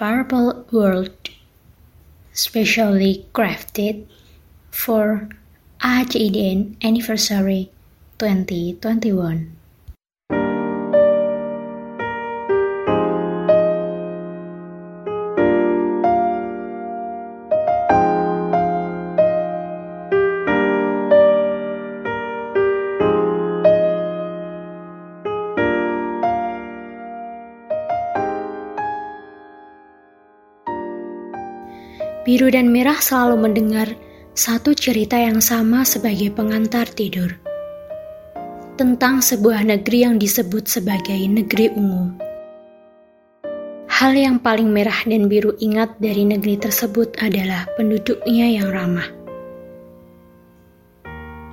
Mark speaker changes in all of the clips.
Speaker 1: Purple World, specially crafted for AJDN Anniversary 2021. Dan Merah selalu mendengar satu cerita yang sama sebagai pengantar tidur. Tentang sebuah negeri yang disebut sebagai negeri ungu. Hal yang paling merah dan biru ingat dari negeri tersebut adalah penduduknya yang ramah.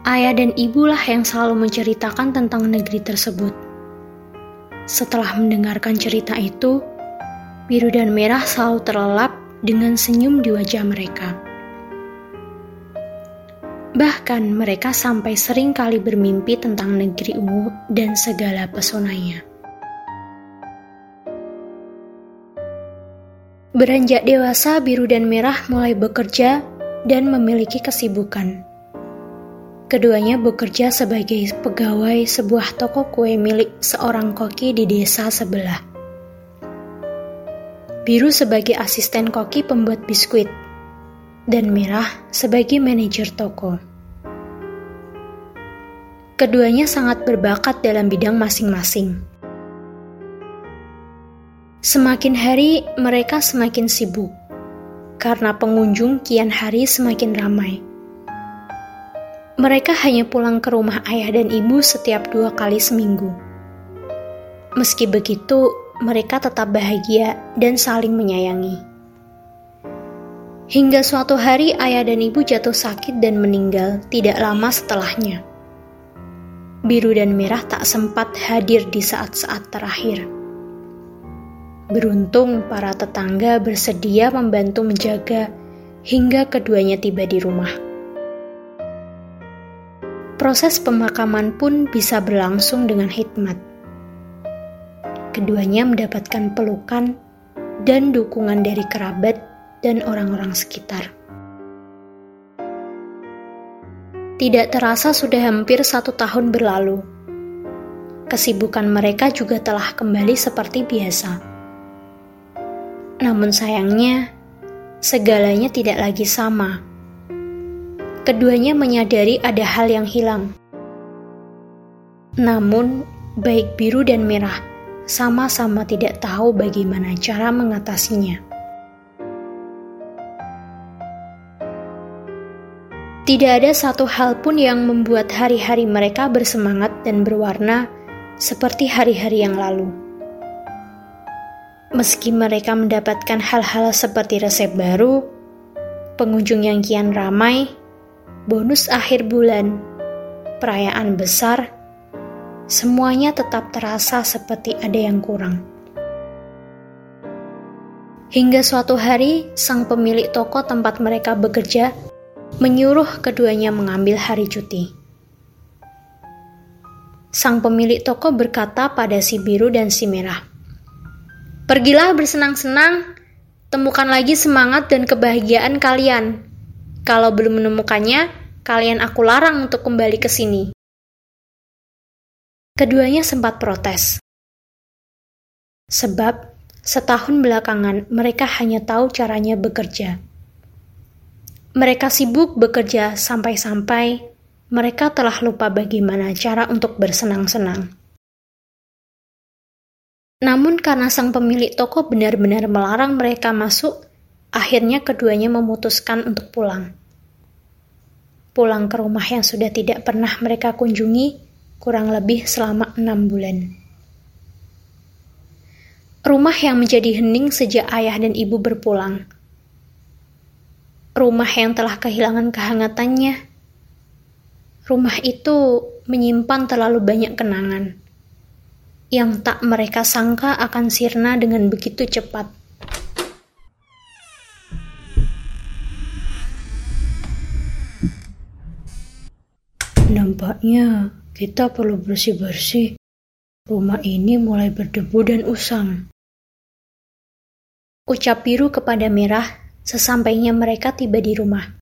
Speaker 1: Ayah dan ibulah yang selalu menceritakan tentang negeri tersebut. Setelah mendengarkan cerita itu, biru dan merah selalu terlelap dengan senyum di wajah mereka. Bahkan mereka sampai sering kali bermimpi tentang negeri ungu dan segala pesonanya. Beranjak dewasa, biru dan merah mulai bekerja dan memiliki kesibukan. Keduanya bekerja sebagai pegawai sebuah toko kue milik seorang koki di desa sebelah. Biru sebagai asisten koki pembuat biskuit, dan Merah sebagai manajer toko. Keduanya sangat berbakat dalam bidang masing-masing. Semakin hari, mereka semakin sibuk karena pengunjung kian hari semakin ramai. Mereka hanya pulang ke rumah ayah dan ibu setiap dua kali seminggu. Meski begitu, mereka tetap bahagia dan saling menyayangi. Hingga suatu hari ayah dan ibu jatuh sakit dan meninggal tidak lama setelahnya. Biru dan merah tak sempat hadir di saat-saat terakhir. Beruntung para tetangga bersedia membantu menjaga hingga keduanya tiba di rumah. Proses pemakaman pun bisa berlangsung dengan hikmat keduanya mendapatkan pelukan dan dukungan dari kerabat dan orang-orang sekitar. Tidak terasa sudah hampir satu tahun berlalu. Kesibukan mereka juga telah kembali seperti biasa. Namun sayangnya, segalanya tidak lagi sama. Keduanya menyadari ada hal yang hilang. Namun, baik biru dan merah sama-sama tidak tahu bagaimana cara mengatasinya. Tidak ada satu hal pun yang membuat hari-hari mereka bersemangat dan berwarna seperti hari-hari yang lalu. Meski mereka mendapatkan hal-hal seperti resep baru, pengunjung yang kian ramai, bonus akhir bulan, perayaan besar, semuanya tetap terasa seperti ada yang kurang. Hingga suatu hari, sang pemilik toko tempat mereka bekerja menyuruh keduanya mengambil hari cuti. Sang pemilik toko berkata pada si biru dan si merah, "Pergilah bersenang-senang, temukan lagi semangat dan kebahagiaan kalian. Kalau belum menemukannya, kalian aku larang untuk kembali ke sini." Keduanya sempat protes. Sebab setahun belakangan mereka hanya tahu caranya bekerja. Mereka sibuk bekerja sampai-sampai mereka telah lupa bagaimana cara untuk bersenang-senang. Namun karena sang pemilik toko benar-benar melarang mereka masuk, akhirnya keduanya memutuskan untuk pulang. Pulang ke rumah yang sudah tidak pernah mereka kunjungi kurang lebih selama enam bulan. Rumah yang menjadi hening sejak ayah dan ibu berpulang. Rumah yang telah kehilangan kehangatannya. Rumah itu menyimpan terlalu banyak kenangan yang tak mereka sangka akan sirna dengan begitu cepat.
Speaker 2: Nampaknya kita perlu bersih-bersih. Rumah ini mulai berdebu dan usang.
Speaker 1: Ucap biru kepada merah sesampainya mereka tiba di rumah.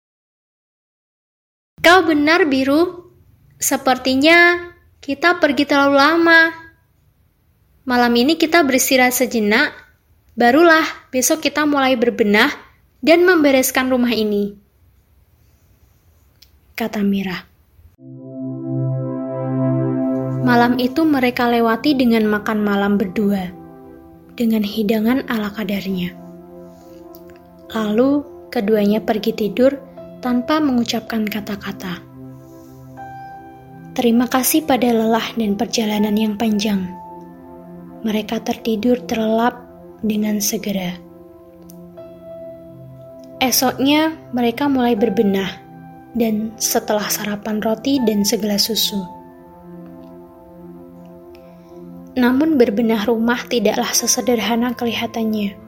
Speaker 1: Kau benar, biru. Sepertinya kita pergi terlalu lama. Malam ini kita beristirahat sejenak, barulah besok kita mulai berbenah dan membereskan rumah ini. Kata Mira. Malam itu mereka lewati dengan makan malam berdua, dengan hidangan ala kadarnya. Lalu keduanya pergi tidur tanpa mengucapkan kata-kata. Terima kasih pada lelah dan perjalanan yang panjang. Mereka tertidur terlelap dengan segera. Esoknya mereka mulai berbenah dan setelah sarapan roti dan segelas susu namun berbenah rumah tidaklah sesederhana kelihatannya.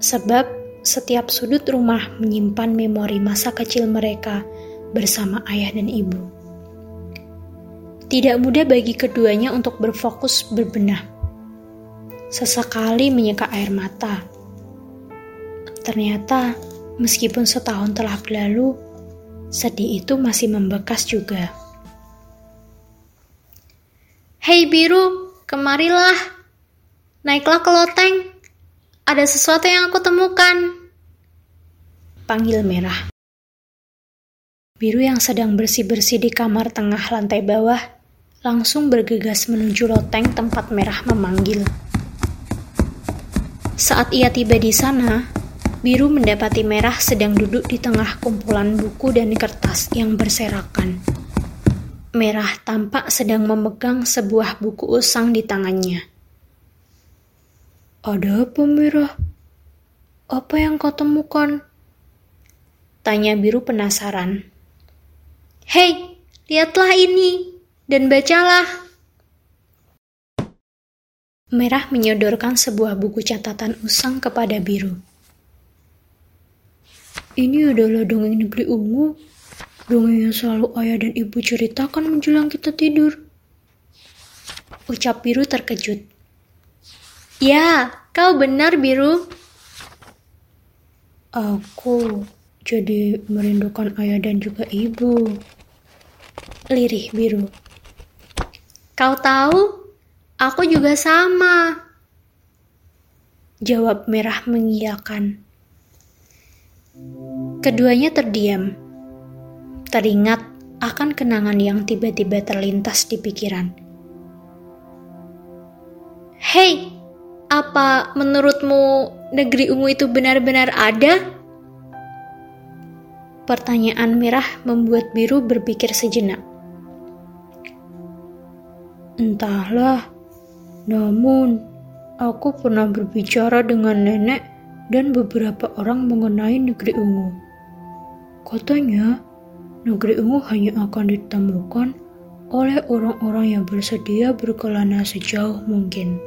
Speaker 1: Sebab setiap sudut rumah menyimpan memori masa kecil mereka bersama ayah dan ibu. Tidak mudah bagi keduanya untuk berfokus berbenah. Sesekali menyeka air mata. Ternyata, meskipun setahun telah berlalu, sedih itu masih membekas juga. Hei biru, kemarilah. Naiklah ke loteng. Ada sesuatu yang aku temukan. Panggil merah. Biru yang sedang bersih-bersih di kamar tengah lantai bawah langsung bergegas menuju loteng tempat merah memanggil. Saat ia tiba di sana, Biru mendapati merah sedang duduk di tengah kumpulan buku dan kertas yang berserakan. Merah tampak sedang memegang sebuah buku usang di tangannya.
Speaker 2: Ada apa, Merah? Apa yang kau temukan?
Speaker 1: Tanya biru penasaran. Hei, lihatlah ini dan bacalah. Merah menyodorkan sebuah buku catatan usang kepada biru.
Speaker 2: Ini adalah dongeng negeri ungu Dongeng yang selalu ayah dan ibu ceritakan menjelang kita tidur.
Speaker 1: Ucap Biru terkejut. Ya, kau benar Biru.
Speaker 2: Aku jadi merindukan ayah dan juga ibu.
Speaker 1: Lirih Biru. Kau tahu, aku juga sama. Jawab merah mengiyakan. Keduanya terdiam teringat akan kenangan yang tiba-tiba terlintas di pikiran. Hei, apa menurutmu negeri ungu itu benar-benar ada? Pertanyaan merah membuat biru berpikir sejenak.
Speaker 2: Entahlah, namun aku pernah berbicara dengan nenek dan beberapa orang mengenai negeri ungu. Katanya, negeri ungu hanya akan ditemukan oleh orang-orang yang bersedia berkelana sejauh mungkin.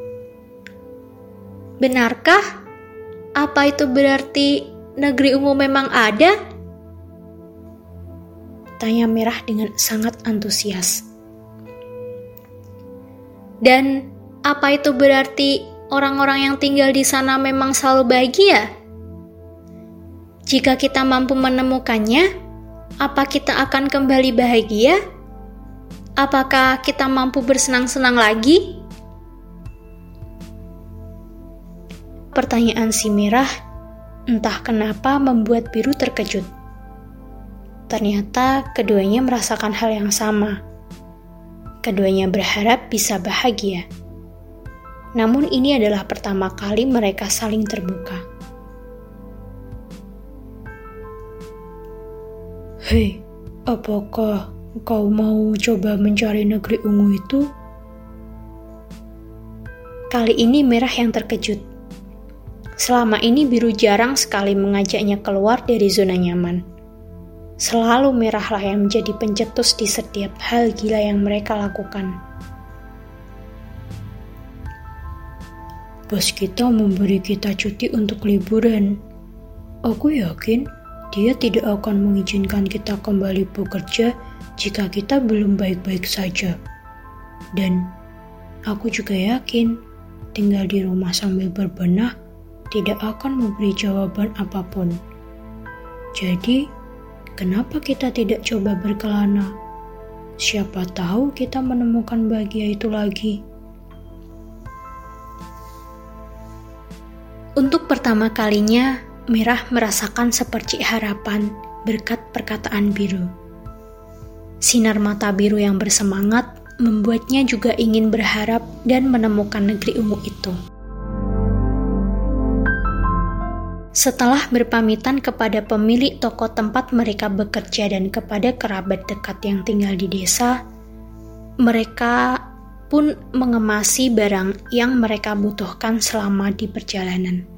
Speaker 1: Benarkah? Apa itu berarti negeri ungu memang ada? Tanya Merah dengan sangat antusias. Dan apa itu berarti orang-orang yang tinggal di sana memang selalu bahagia? Jika kita mampu menemukannya, apa kita akan kembali bahagia? Apakah kita mampu bersenang-senang lagi? Pertanyaan si merah entah kenapa membuat biru terkejut. Ternyata keduanya merasakan hal yang sama. Keduanya berharap bisa bahagia. Namun ini adalah pertama kali mereka saling terbuka.
Speaker 2: Hei, apakah kau mau coba mencari negeri ungu itu?
Speaker 1: Kali ini merah yang terkejut. Selama ini biru jarang sekali mengajaknya keluar dari zona nyaman. Selalu merahlah yang menjadi pencetus di setiap hal gila yang mereka lakukan.
Speaker 2: Bos kita memberi kita cuti untuk liburan. Aku yakin dia tidak akan mengizinkan kita kembali bekerja jika kita belum baik-baik saja. Dan aku juga yakin tinggal di rumah sambil berbenah tidak akan memberi jawaban apa pun. Jadi, kenapa kita tidak coba berkelana? Siapa tahu kita menemukan bahagia itu lagi.
Speaker 1: Untuk pertama kalinya, Merah merasakan seperti harapan berkat perkataan biru. Sinar mata biru yang bersemangat membuatnya juga ingin berharap dan menemukan negeri ungu itu. Setelah berpamitan kepada pemilik toko tempat mereka bekerja dan kepada kerabat dekat yang tinggal di desa, mereka pun mengemasi barang yang mereka butuhkan selama di perjalanan.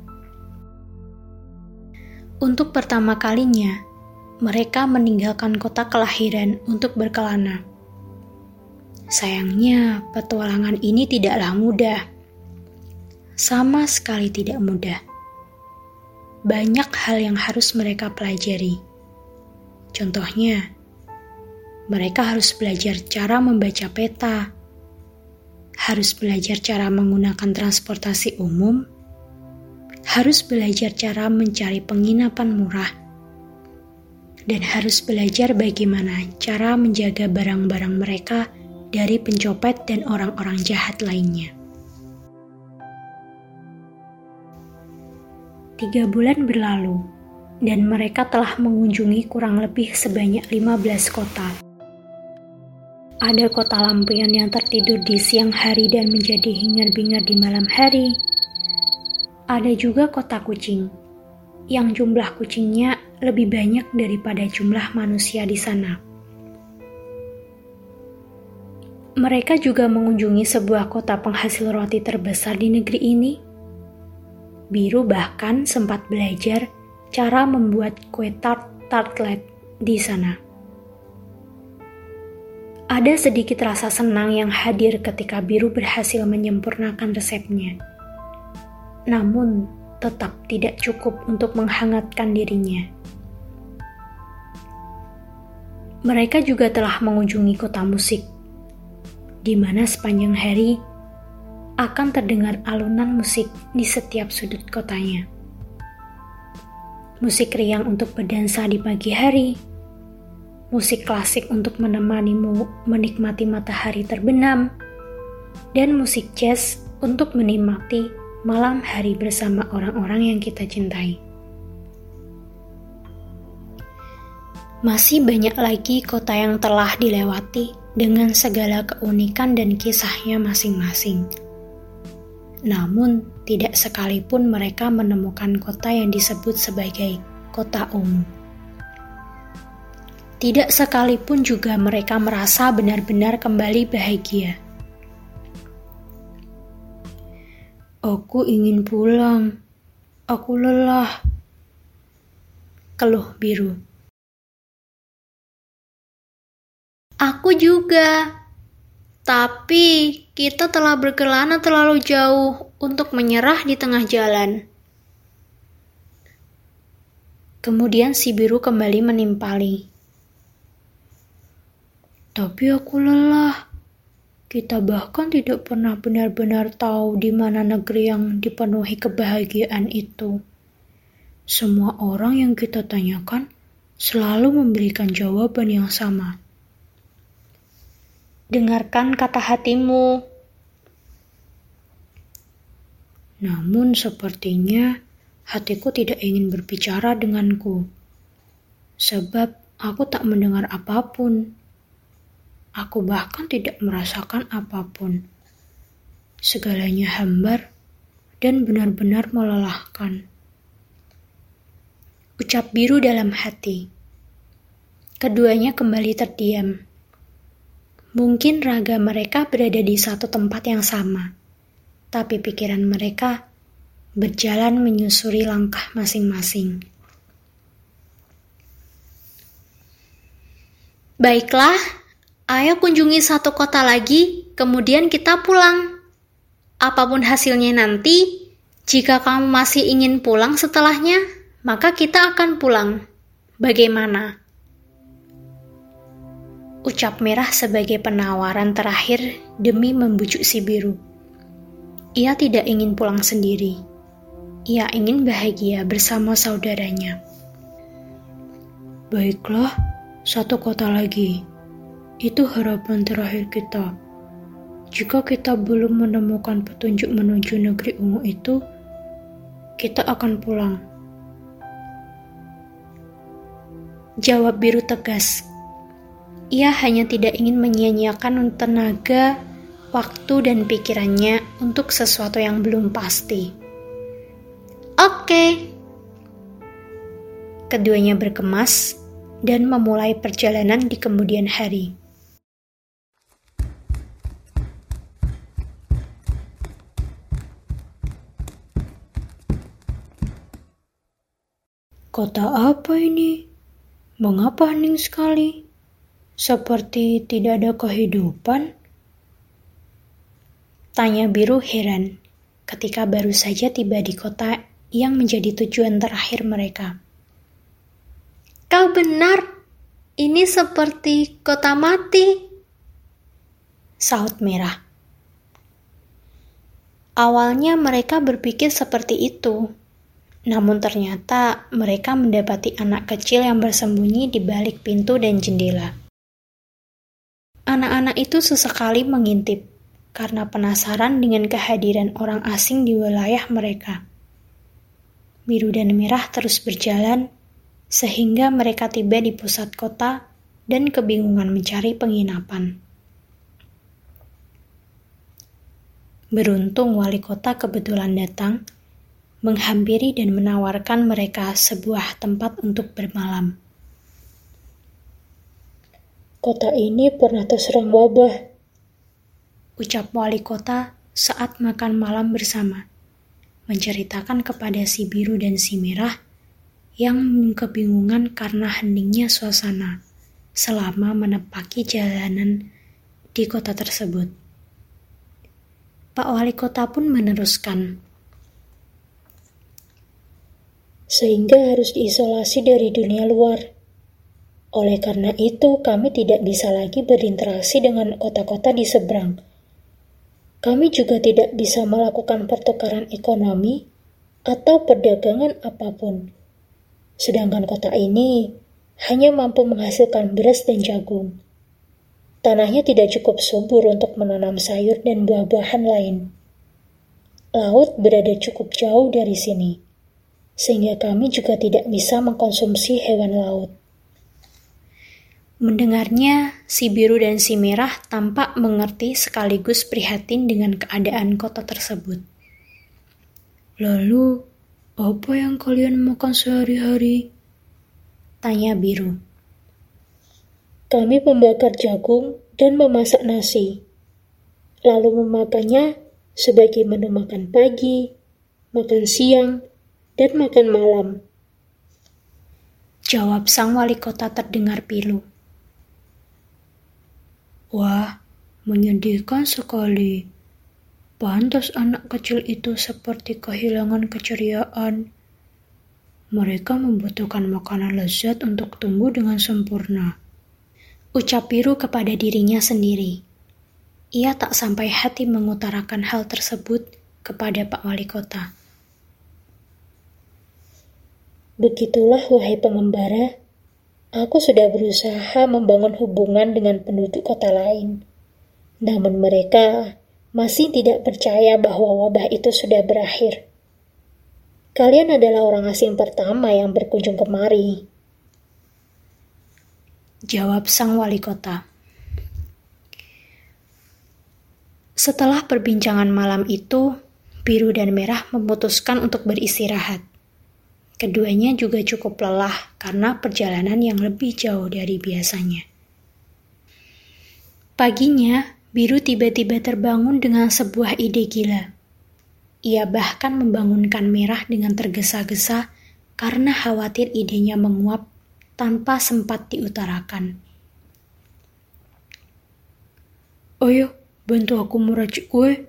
Speaker 1: Untuk pertama kalinya, mereka meninggalkan kota kelahiran untuk berkelana. Sayangnya, petualangan ini tidaklah mudah. Sama sekali tidak mudah. Banyak hal yang harus mereka pelajari. Contohnya, mereka harus belajar cara membaca peta, harus belajar cara menggunakan transportasi umum, harus belajar cara mencari penginapan murah, dan harus belajar bagaimana cara menjaga barang-barang mereka dari pencopet dan orang-orang jahat lainnya. Tiga bulan berlalu, dan mereka telah mengunjungi kurang lebih sebanyak 15 kota. Ada kota lampion yang tertidur di siang hari dan menjadi hingar-bingar di malam hari, ada juga kota kucing, yang jumlah kucingnya lebih banyak daripada jumlah manusia di sana. Mereka juga mengunjungi sebuah kota penghasil roti terbesar di negeri ini. Biru bahkan sempat belajar cara membuat kue tart tartlet di sana. Ada sedikit rasa senang yang hadir ketika Biru berhasil menyempurnakan resepnya namun tetap tidak cukup untuk menghangatkan dirinya. Mereka juga telah mengunjungi kota musik, di mana sepanjang hari akan terdengar alunan musik di setiap sudut kotanya. Musik riang untuk berdansa di pagi hari, musik klasik untuk menemanimu menikmati matahari terbenam, dan musik jazz untuk menikmati malam hari bersama orang-orang yang kita cintai. Masih banyak lagi kota yang telah dilewati dengan segala keunikan dan kisahnya masing-masing. Namun, tidak sekalipun mereka menemukan kota yang disebut sebagai kota umum. Tidak sekalipun juga mereka merasa benar-benar kembali bahagia.
Speaker 2: Aku ingin pulang. Aku lelah.
Speaker 1: Keluh biru. Aku juga. Tapi kita telah berkelana terlalu jauh untuk menyerah di tengah jalan. Kemudian si biru kembali menimpali.
Speaker 2: Tapi aku lelah. Kita bahkan tidak pernah benar-benar tahu di mana negeri yang dipenuhi kebahagiaan itu. Semua orang yang kita tanyakan selalu memberikan jawaban yang sama.
Speaker 1: Dengarkan kata hatimu.
Speaker 2: Namun sepertinya hatiku tidak ingin berbicara denganku. Sebab aku tak mendengar apa pun. Aku bahkan tidak merasakan apa pun. Segalanya hambar dan benar-benar melelahkan.
Speaker 1: Ucap biru dalam hati. Keduanya kembali terdiam. Mungkin raga mereka berada di satu tempat yang sama, tapi pikiran mereka berjalan menyusuri langkah masing-masing. Baiklah, Ayo kunjungi satu kota lagi, kemudian kita pulang. Apa pun hasilnya nanti, jika kamu masih ingin pulang setelahnya, maka kita akan pulang. Bagaimana? Ucap merah sebagai penawaran terakhir demi membujuk si biru. Ia tidak ingin pulang sendiri. Ia ingin bahagia bersama saudaranya.
Speaker 2: Baiklah, satu kota lagi. Itu harapan terakhir kita. Jika kita belum menemukan petunjuk menuju negeri ungu itu, kita akan pulang.
Speaker 1: Jawab biru tegas. Ia hanya tidak ingin menyia-nyiakan tenaga, waktu, dan pikirannya untuk sesuatu yang belum pasti. Oke. Keduanya berkemas dan memulai perjalanan di kemudian hari.
Speaker 2: Kota apa ini? Mengapa hening sekali? Seperti tidak ada kehidupan?
Speaker 1: Tanya biru heran ketika baru saja tiba di kota yang menjadi tujuan terakhir mereka. Kau benar, ini seperti kota mati. Saut merah. Awalnya mereka berpikir seperti itu, namun ternyata mereka mendapati anak kecil yang bersembunyi di balik pintu dan jendela. Anak-anak itu sesekali mengintip karena penasaran dengan kehadiran orang asing di wilayah mereka. Biru dan merah terus berjalan sehingga mereka tiba di pusat kota dan kebingungan mencari penginapan. Beruntung wali kota kebetulan datang menghampiri dan menawarkan mereka sebuah tempat untuk bermalam.
Speaker 2: Kota ini pernah terserang wabah,
Speaker 1: ucap wali kota saat makan malam bersama, menceritakan kepada si biru dan si merah yang kebingungan karena heningnya suasana selama menepaki jalanan di kota tersebut. Pak wali kota pun meneruskan,
Speaker 2: sehingga harus diisolasi dari dunia luar. Oleh karena itu, kami tidak bisa lagi berinteraksi dengan kota-kota di seberang. Kami juga tidak bisa melakukan pertukaran ekonomi atau perdagangan apa pun. Sedangkan kota ini hanya mampu menghasilkan beras dan jagung. Tanahnya tidak cukup subur untuk menanam sayur dan buah-buahan lain. Laut berada cukup jauh dari sini sehingga kami juga tidak bisa mengkonsumsi hewan laut.
Speaker 1: Mendengarnya, si biru dan si merah tampak mengerti sekaligus prihatin dengan keadaan kota tersebut.
Speaker 2: Lalu, apa yang kalian makan sehari-hari?
Speaker 1: Tanya biru.
Speaker 2: Kami membakar jagung dan memasak nasi, lalu memakannya sebagai menu makan pagi, makan siang, dan makan malam.
Speaker 1: Jawab sang wali kota terdengar pilu.
Speaker 2: Wah, menyedihkan sekali. Pantas anak kecil itu seperti kehilangan keceriaan. Mereka membutuhkan makanan lezat untuk tumbuh dengan sempurna.
Speaker 1: Ucap biru kepada dirinya sendiri. Ia tak sampai hati mengutarakan hal tersebut kepada Pak Wali Kota.
Speaker 2: Begitulah wahai pengembara, aku sudah berusaha membangun hubungan dengan penduduk kota lain. Namun mereka masih tidak percaya bahwa wabah itu sudah berakhir. Kalian adalah orang asing pertama yang berkunjung kemari.
Speaker 1: Jawab sang wali kota. Setelah perbincangan malam itu, biru dan merah memutuskan untuk beristirahat. Keduanya juga cukup lelah karena perjalanan yang lebih jauh dari biasanya. Paginya, Biru tiba-tiba terbangun dengan sebuah ide gila. Ia bahkan membangunkan Merah dengan tergesa-gesa karena khawatir idenya menguap tanpa sempat diutarakan.
Speaker 2: Ayo, bantu aku meracik kue.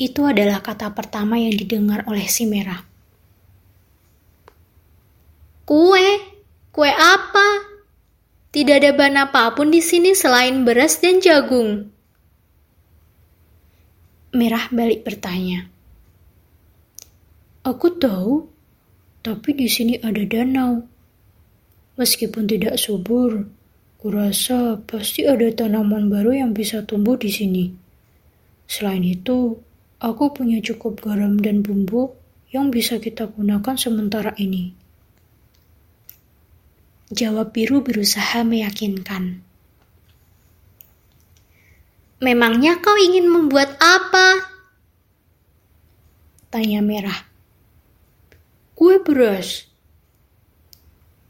Speaker 1: Itu adalah kata pertama yang didengar oleh si Merah. Kue? Kue apa? Tidak ada bahan apa pun di sini selain beras dan jagung. Merah balik bertanya.
Speaker 2: Aku tahu, tapi di sini ada danau. Meskipun tidak subur, kurasa pasti ada tanaman baru yang bisa tumbuh di sini. Selain itu, aku punya cukup garam dan bumbu yang bisa kita gunakan sementara ini.
Speaker 1: Jawab biru berusaha meyakinkan. Memangnya kau ingin membuat apa?
Speaker 2: Tanya merah. Kue beras.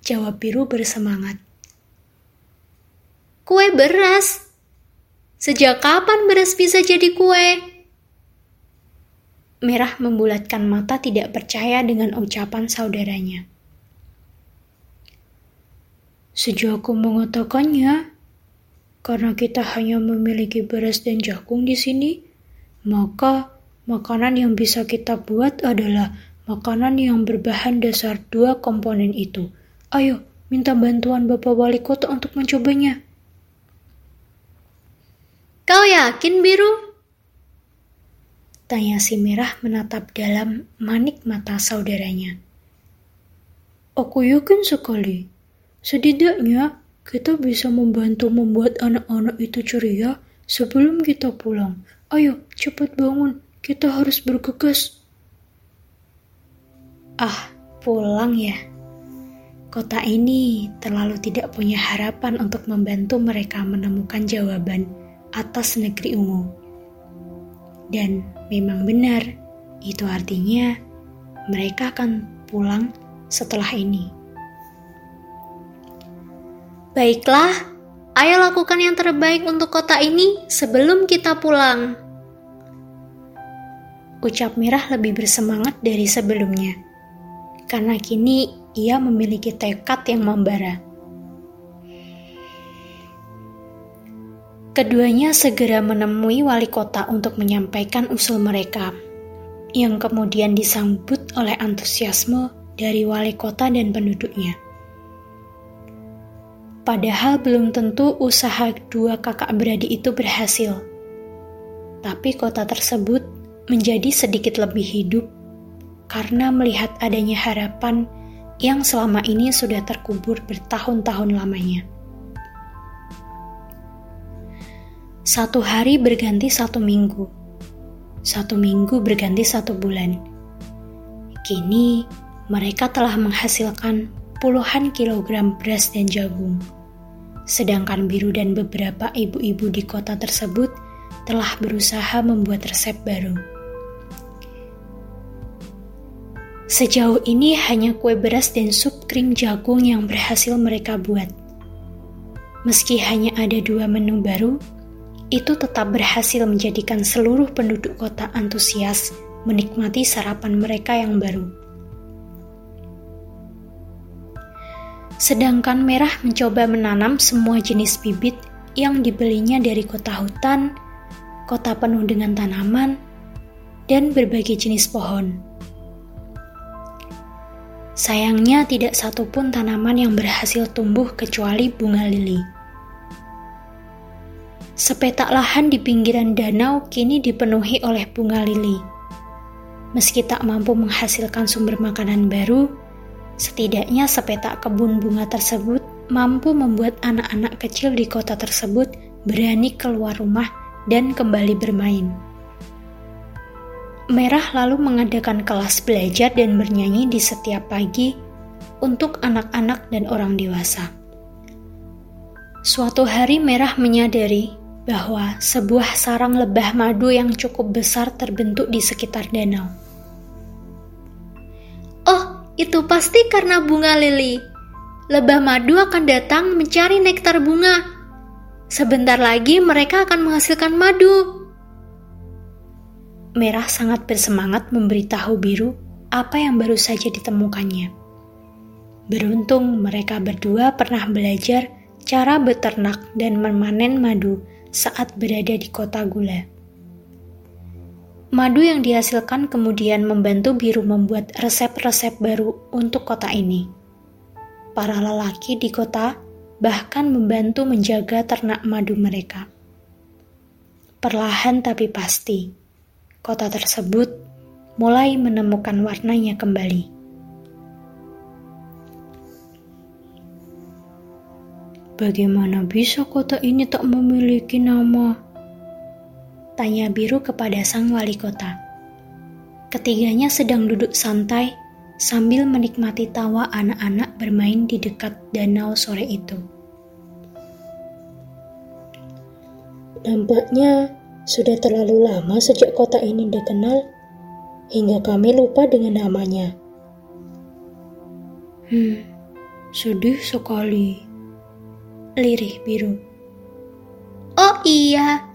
Speaker 1: Jawab biru bersemangat. Kue beras? Sejak kapan beras bisa jadi kue? Merah membulatkan mata tidak percaya dengan ucapan saudaranya.
Speaker 2: Sejak aku mengatakannya, karena kita hanya memiliki beras dan jagung di sini, maka makanan yang bisa kita buat adalah makanan yang berbahan dasar dua komponen itu. Ayo, minta bantuan Bapak Wali Kota untuk mencobanya.
Speaker 1: Kau yakin, Biru?
Speaker 2: Tanya si merah menatap dalam manik mata saudaranya. Aku yakin sekali. Setidaknya kita bisa membantu membuat anak-anak itu ceria sebelum kita pulang. Ayo, cepat bangun. Kita harus bergegas.
Speaker 1: Ah, pulang ya. Kota ini terlalu tidak punya harapan untuk membantu mereka menemukan jawaban atas negeri ungu. Dan memang benar, itu artinya mereka akan pulang setelah ini. Baiklah, ayo lakukan yang terbaik untuk kota ini sebelum kita pulang. Ucap Mirah lebih bersemangat dari sebelumnya karena kini ia memiliki tekad yang membara. Keduanya segera menemui wali kota untuk menyampaikan usul mereka, yang kemudian disambut oleh antusiasme dari wali kota dan penduduknya. Padahal belum tentu usaha dua kakak beradik itu berhasil, tapi kota tersebut menjadi sedikit lebih hidup karena melihat adanya harapan yang selama ini sudah terkubur bertahun-tahun lamanya. Satu hari berganti satu minggu, satu minggu berganti satu bulan. Kini mereka telah menghasilkan puluhan kilogram beras dan jagung, sedangkan Biru dan beberapa ibu-ibu di kota tersebut telah berusaha membuat resep baru. Sejauh ini hanya kue beras dan sup krim jagung yang berhasil mereka buat. Meski hanya ada dua menu baru, itu tetap berhasil menjadikan seluruh penduduk kota antusias menikmati sarapan mereka yang baru. Sedangkan Merah mencoba menanam semua jenis bibit yang dibelinya dari kota hutan, kota penuh dengan tanaman, dan berbagai jenis pohon. Sayangnya tidak satupun tanaman yang berhasil tumbuh kecuali bunga lili. Sepetak lahan di pinggiran danau kini dipenuhi oleh bunga lili. Meski tak mampu menghasilkan sumber makanan baru, setidaknya sepetak kebun bunga tersebut mampu membuat anak-anak kecil di kota tersebut berani keluar rumah dan kembali bermain. Merah lalu mengadakan kelas belajar dan bernyanyi di setiap pagi untuk anak-anak dan orang dewasa. Suatu hari Merah menyadari bahwa sebuah sarang lebah madu yang cukup besar terbentuk di sekitar danau. Oh, itu pasti karena bunga lili. Lebah madu akan datang mencari nektar bunga. Sebentar lagi mereka akan menghasilkan madu. Merah sangat bersemangat memberitahu Biru apa yang baru saja ditemukannya. Beruntung mereka berdua pernah belajar cara beternak dan memanen madu saat berada di kota gula. Madu yang dihasilkan kemudian membantu Biru membuat resep-resep baru untuk kota ini. Para lelaki di kota bahkan membantu menjaga ternak madu mereka. Perlahan tapi pasti, kota tersebut mulai menemukan warnanya kembali.
Speaker 2: Bagaimana bisa kota ini tak memiliki nama?
Speaker 1: Tanya biru kepada sang wali kota. Ketiganya sedang duduk santai sambil menikmati tawa anak-anak bermain di dekat danau sore itu.
Speaker 2: Nampaknya sudah terlalu lama sejak kota ini dikenal, hingga kami lupa dengan namanya. Hmm, sedih sekali
Speaker 1: lirih biru. Oh iya,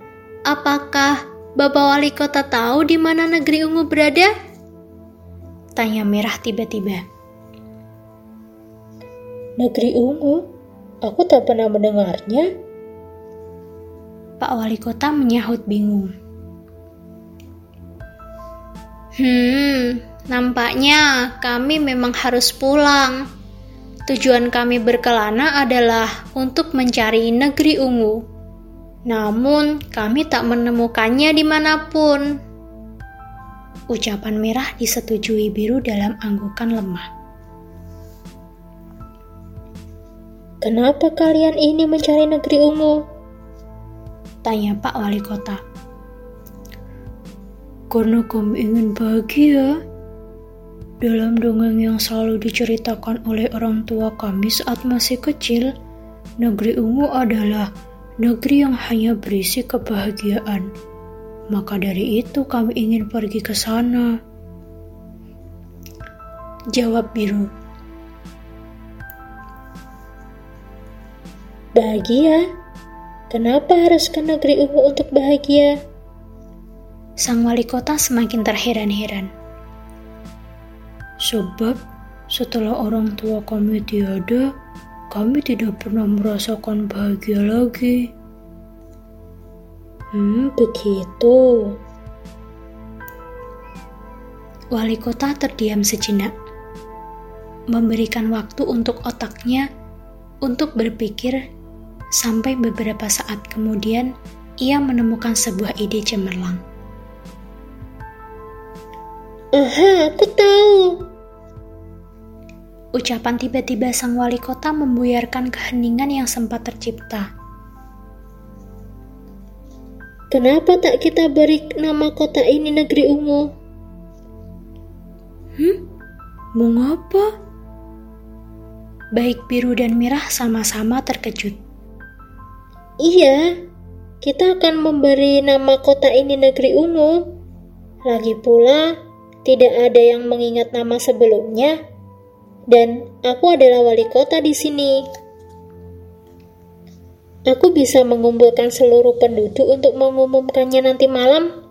Speaker 1: apakah Bapak Wali Kota tahu di mana negeri ungu berada? Tanya merah tiba-tiba.
Speaker 2: Negeri ungu? Aku tak pernah mendengarnya.
Speaker 1: Pak Wali Kota menyahut bingung. Hmm, nampaknya kami memang harus pulang. Tujuan kami berkelana adalah untuk mencari negeri ungu. Namun, kami tak menemukannya di mana pun. Ucapan merah disetujui biru dalam anggukan lemah.
Speaker 2: Kenapa kalian ini mencari negeri ungu?
Speaker 1: Tanya Pak Wali Kota.
Speaker 2: Karena kami ingin bahagia. Dalam dongeng yang selalu diceritakan oleh orang tua kami saat masih kecil, negeri ungu adalah negeri yang hanya berisi kebahagiaan. Maka dari itu kami ingin pergi ke sana.
Speaker 1: Jawab biru.
Speaker 2: Bahagia? Kenapa harus ke negeri ungu untuk bahagia?
Speaker 1: Sang wali kota semakin terheran-heran.
Speaker 2: Sebab setelah orang tua kami tiada, kami tidak pernah merasakan bahagia lagi. Hmm, begitu.
Speaker 1: Wali kota terdiam sejenak, memberikan waktu untuk otaknya untuk berpikir sampai beberapa saat kemudian ia menemukan sebuah ide cemerlang.
Speaker 2: Aha, aku tahu.
Speaker 1: Ucapan tiba-tiba sang wali kota membuyarkan keheningan yang sempat tercipta.
Speaker 2: Kenapa tak kita beri nama kota ini negeri ungu?
Speaker 1: Hmm? Mengapa? Baik biru dan merah sama-sama terkejut.
Speaker 2: Iya, kita akan memberi nama kota ini negeri ungu. Lagi pula, tidak ada yang mengingat nama sebelumnya dan aku adalah wali kota di sini. Aku bisa mengumpulkan seluruh penduduk untuk mengumumkannya nanti malam.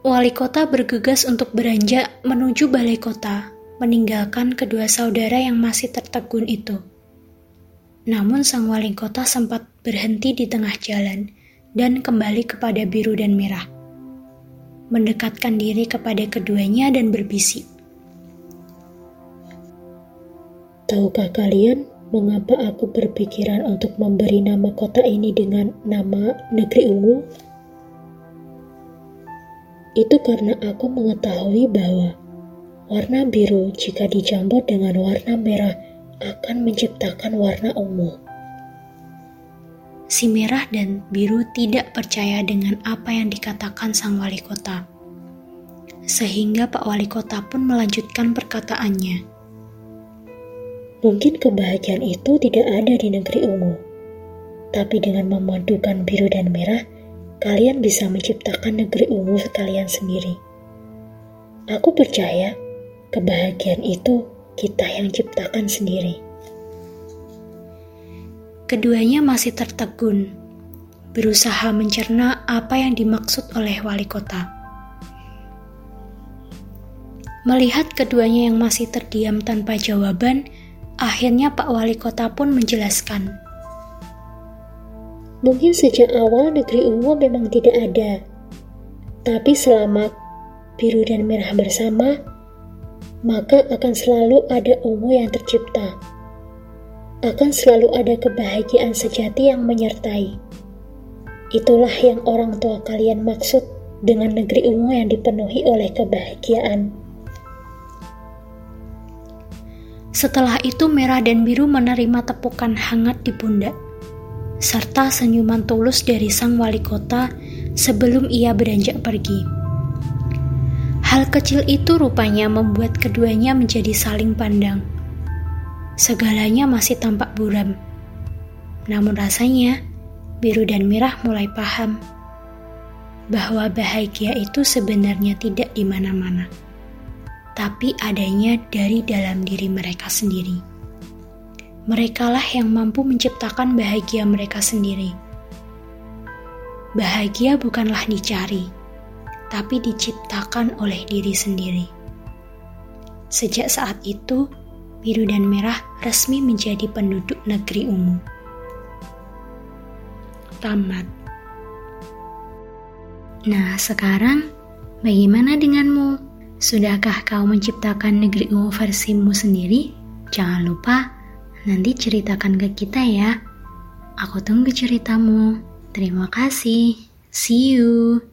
Speaker 1: Wali kota bergegas untuk beranjak menuju balai kota, meninggalkan kedua saudara yang masih tertegun itu. Namun sang wali kota sempat berhenti di tengah jalan dan kembali kepada biru dan merah. Mendekatkan diri kepada keduanya dan berbisik.
Speaker 2: Tahukah kalian mengapa aku berpikiran untuk memberi nama kota ini dengan nama Negeri Ungu? Itu karena aku mengetahui bahwa warna biru jika dicampur dengan warna merah akan menciptakan warna ungu.
Speaker 1: Si merah dan biru tidak percaya dengan apa yang dikatakan sang wali kota. Sehingga Pak Wali Kota pun melanjutkan perkataannya.
Speaker 2: Mungkin kebahagiaan itu tidak ada di negeri ungu. Tapi dengan memadukan biru dan merah, kalian bisa menciptakan negeri ungu kalian sendiri. Aku percaya kebahagiaan itu kita yang ciptakan sendiri.
Speaker 1: Keduanya masih tertegun, berusaha mencerna apa yang dimaksud oleh wali kota. Melihat keduanya yang masih terdiam tanpa jawaban, Akhirnya Pak Wali Kota pun menjelaskan.
Speaker 2: Mungkin sejak awal negeri ungu memang tidak ada. Tapi selama biru dan merah bersama, maka akan selalu ada ungu yang tercipta. Akan selalu ada kebahagiaan sejati yang menyertai. Itulah yang orang tua kalian maksud
Speaker 1: dengan negeri ungu yang dipenuhi oleh kebahagiaan. Setelah itu merah dan biru menerima tepukan hangat di pundak, serta senyuman tulus dari sang wali kota sebelum ia beranjak pergi. Hal kecil itu rupanya membuat keduanya menjadi saling pandang. Segalanya masih tampak buram. Namun rasanya, biru dan merah mulai paham bahwa bahagia itu sebenarnya tidak di mana-mana tapi adanya dari dalam diri mereka sendiri. Merekalah yang mampu menciptakan bahagia mereka sendiri. Bahagia bukanlah dicari, tapi diciptakan oleh diri sendiri. Sejak saat itu, biru dan merah resmi menjadi penduduk negeri ungu. Tamat. Nah, sekarang bagaimana denganmu? Sudahkah kau menciptakan negeri ungu versimu sendiri? Jangan lupa nanti ceritakan ke kita ya. Aku tunggu ceritamu. Terima kasih. See you.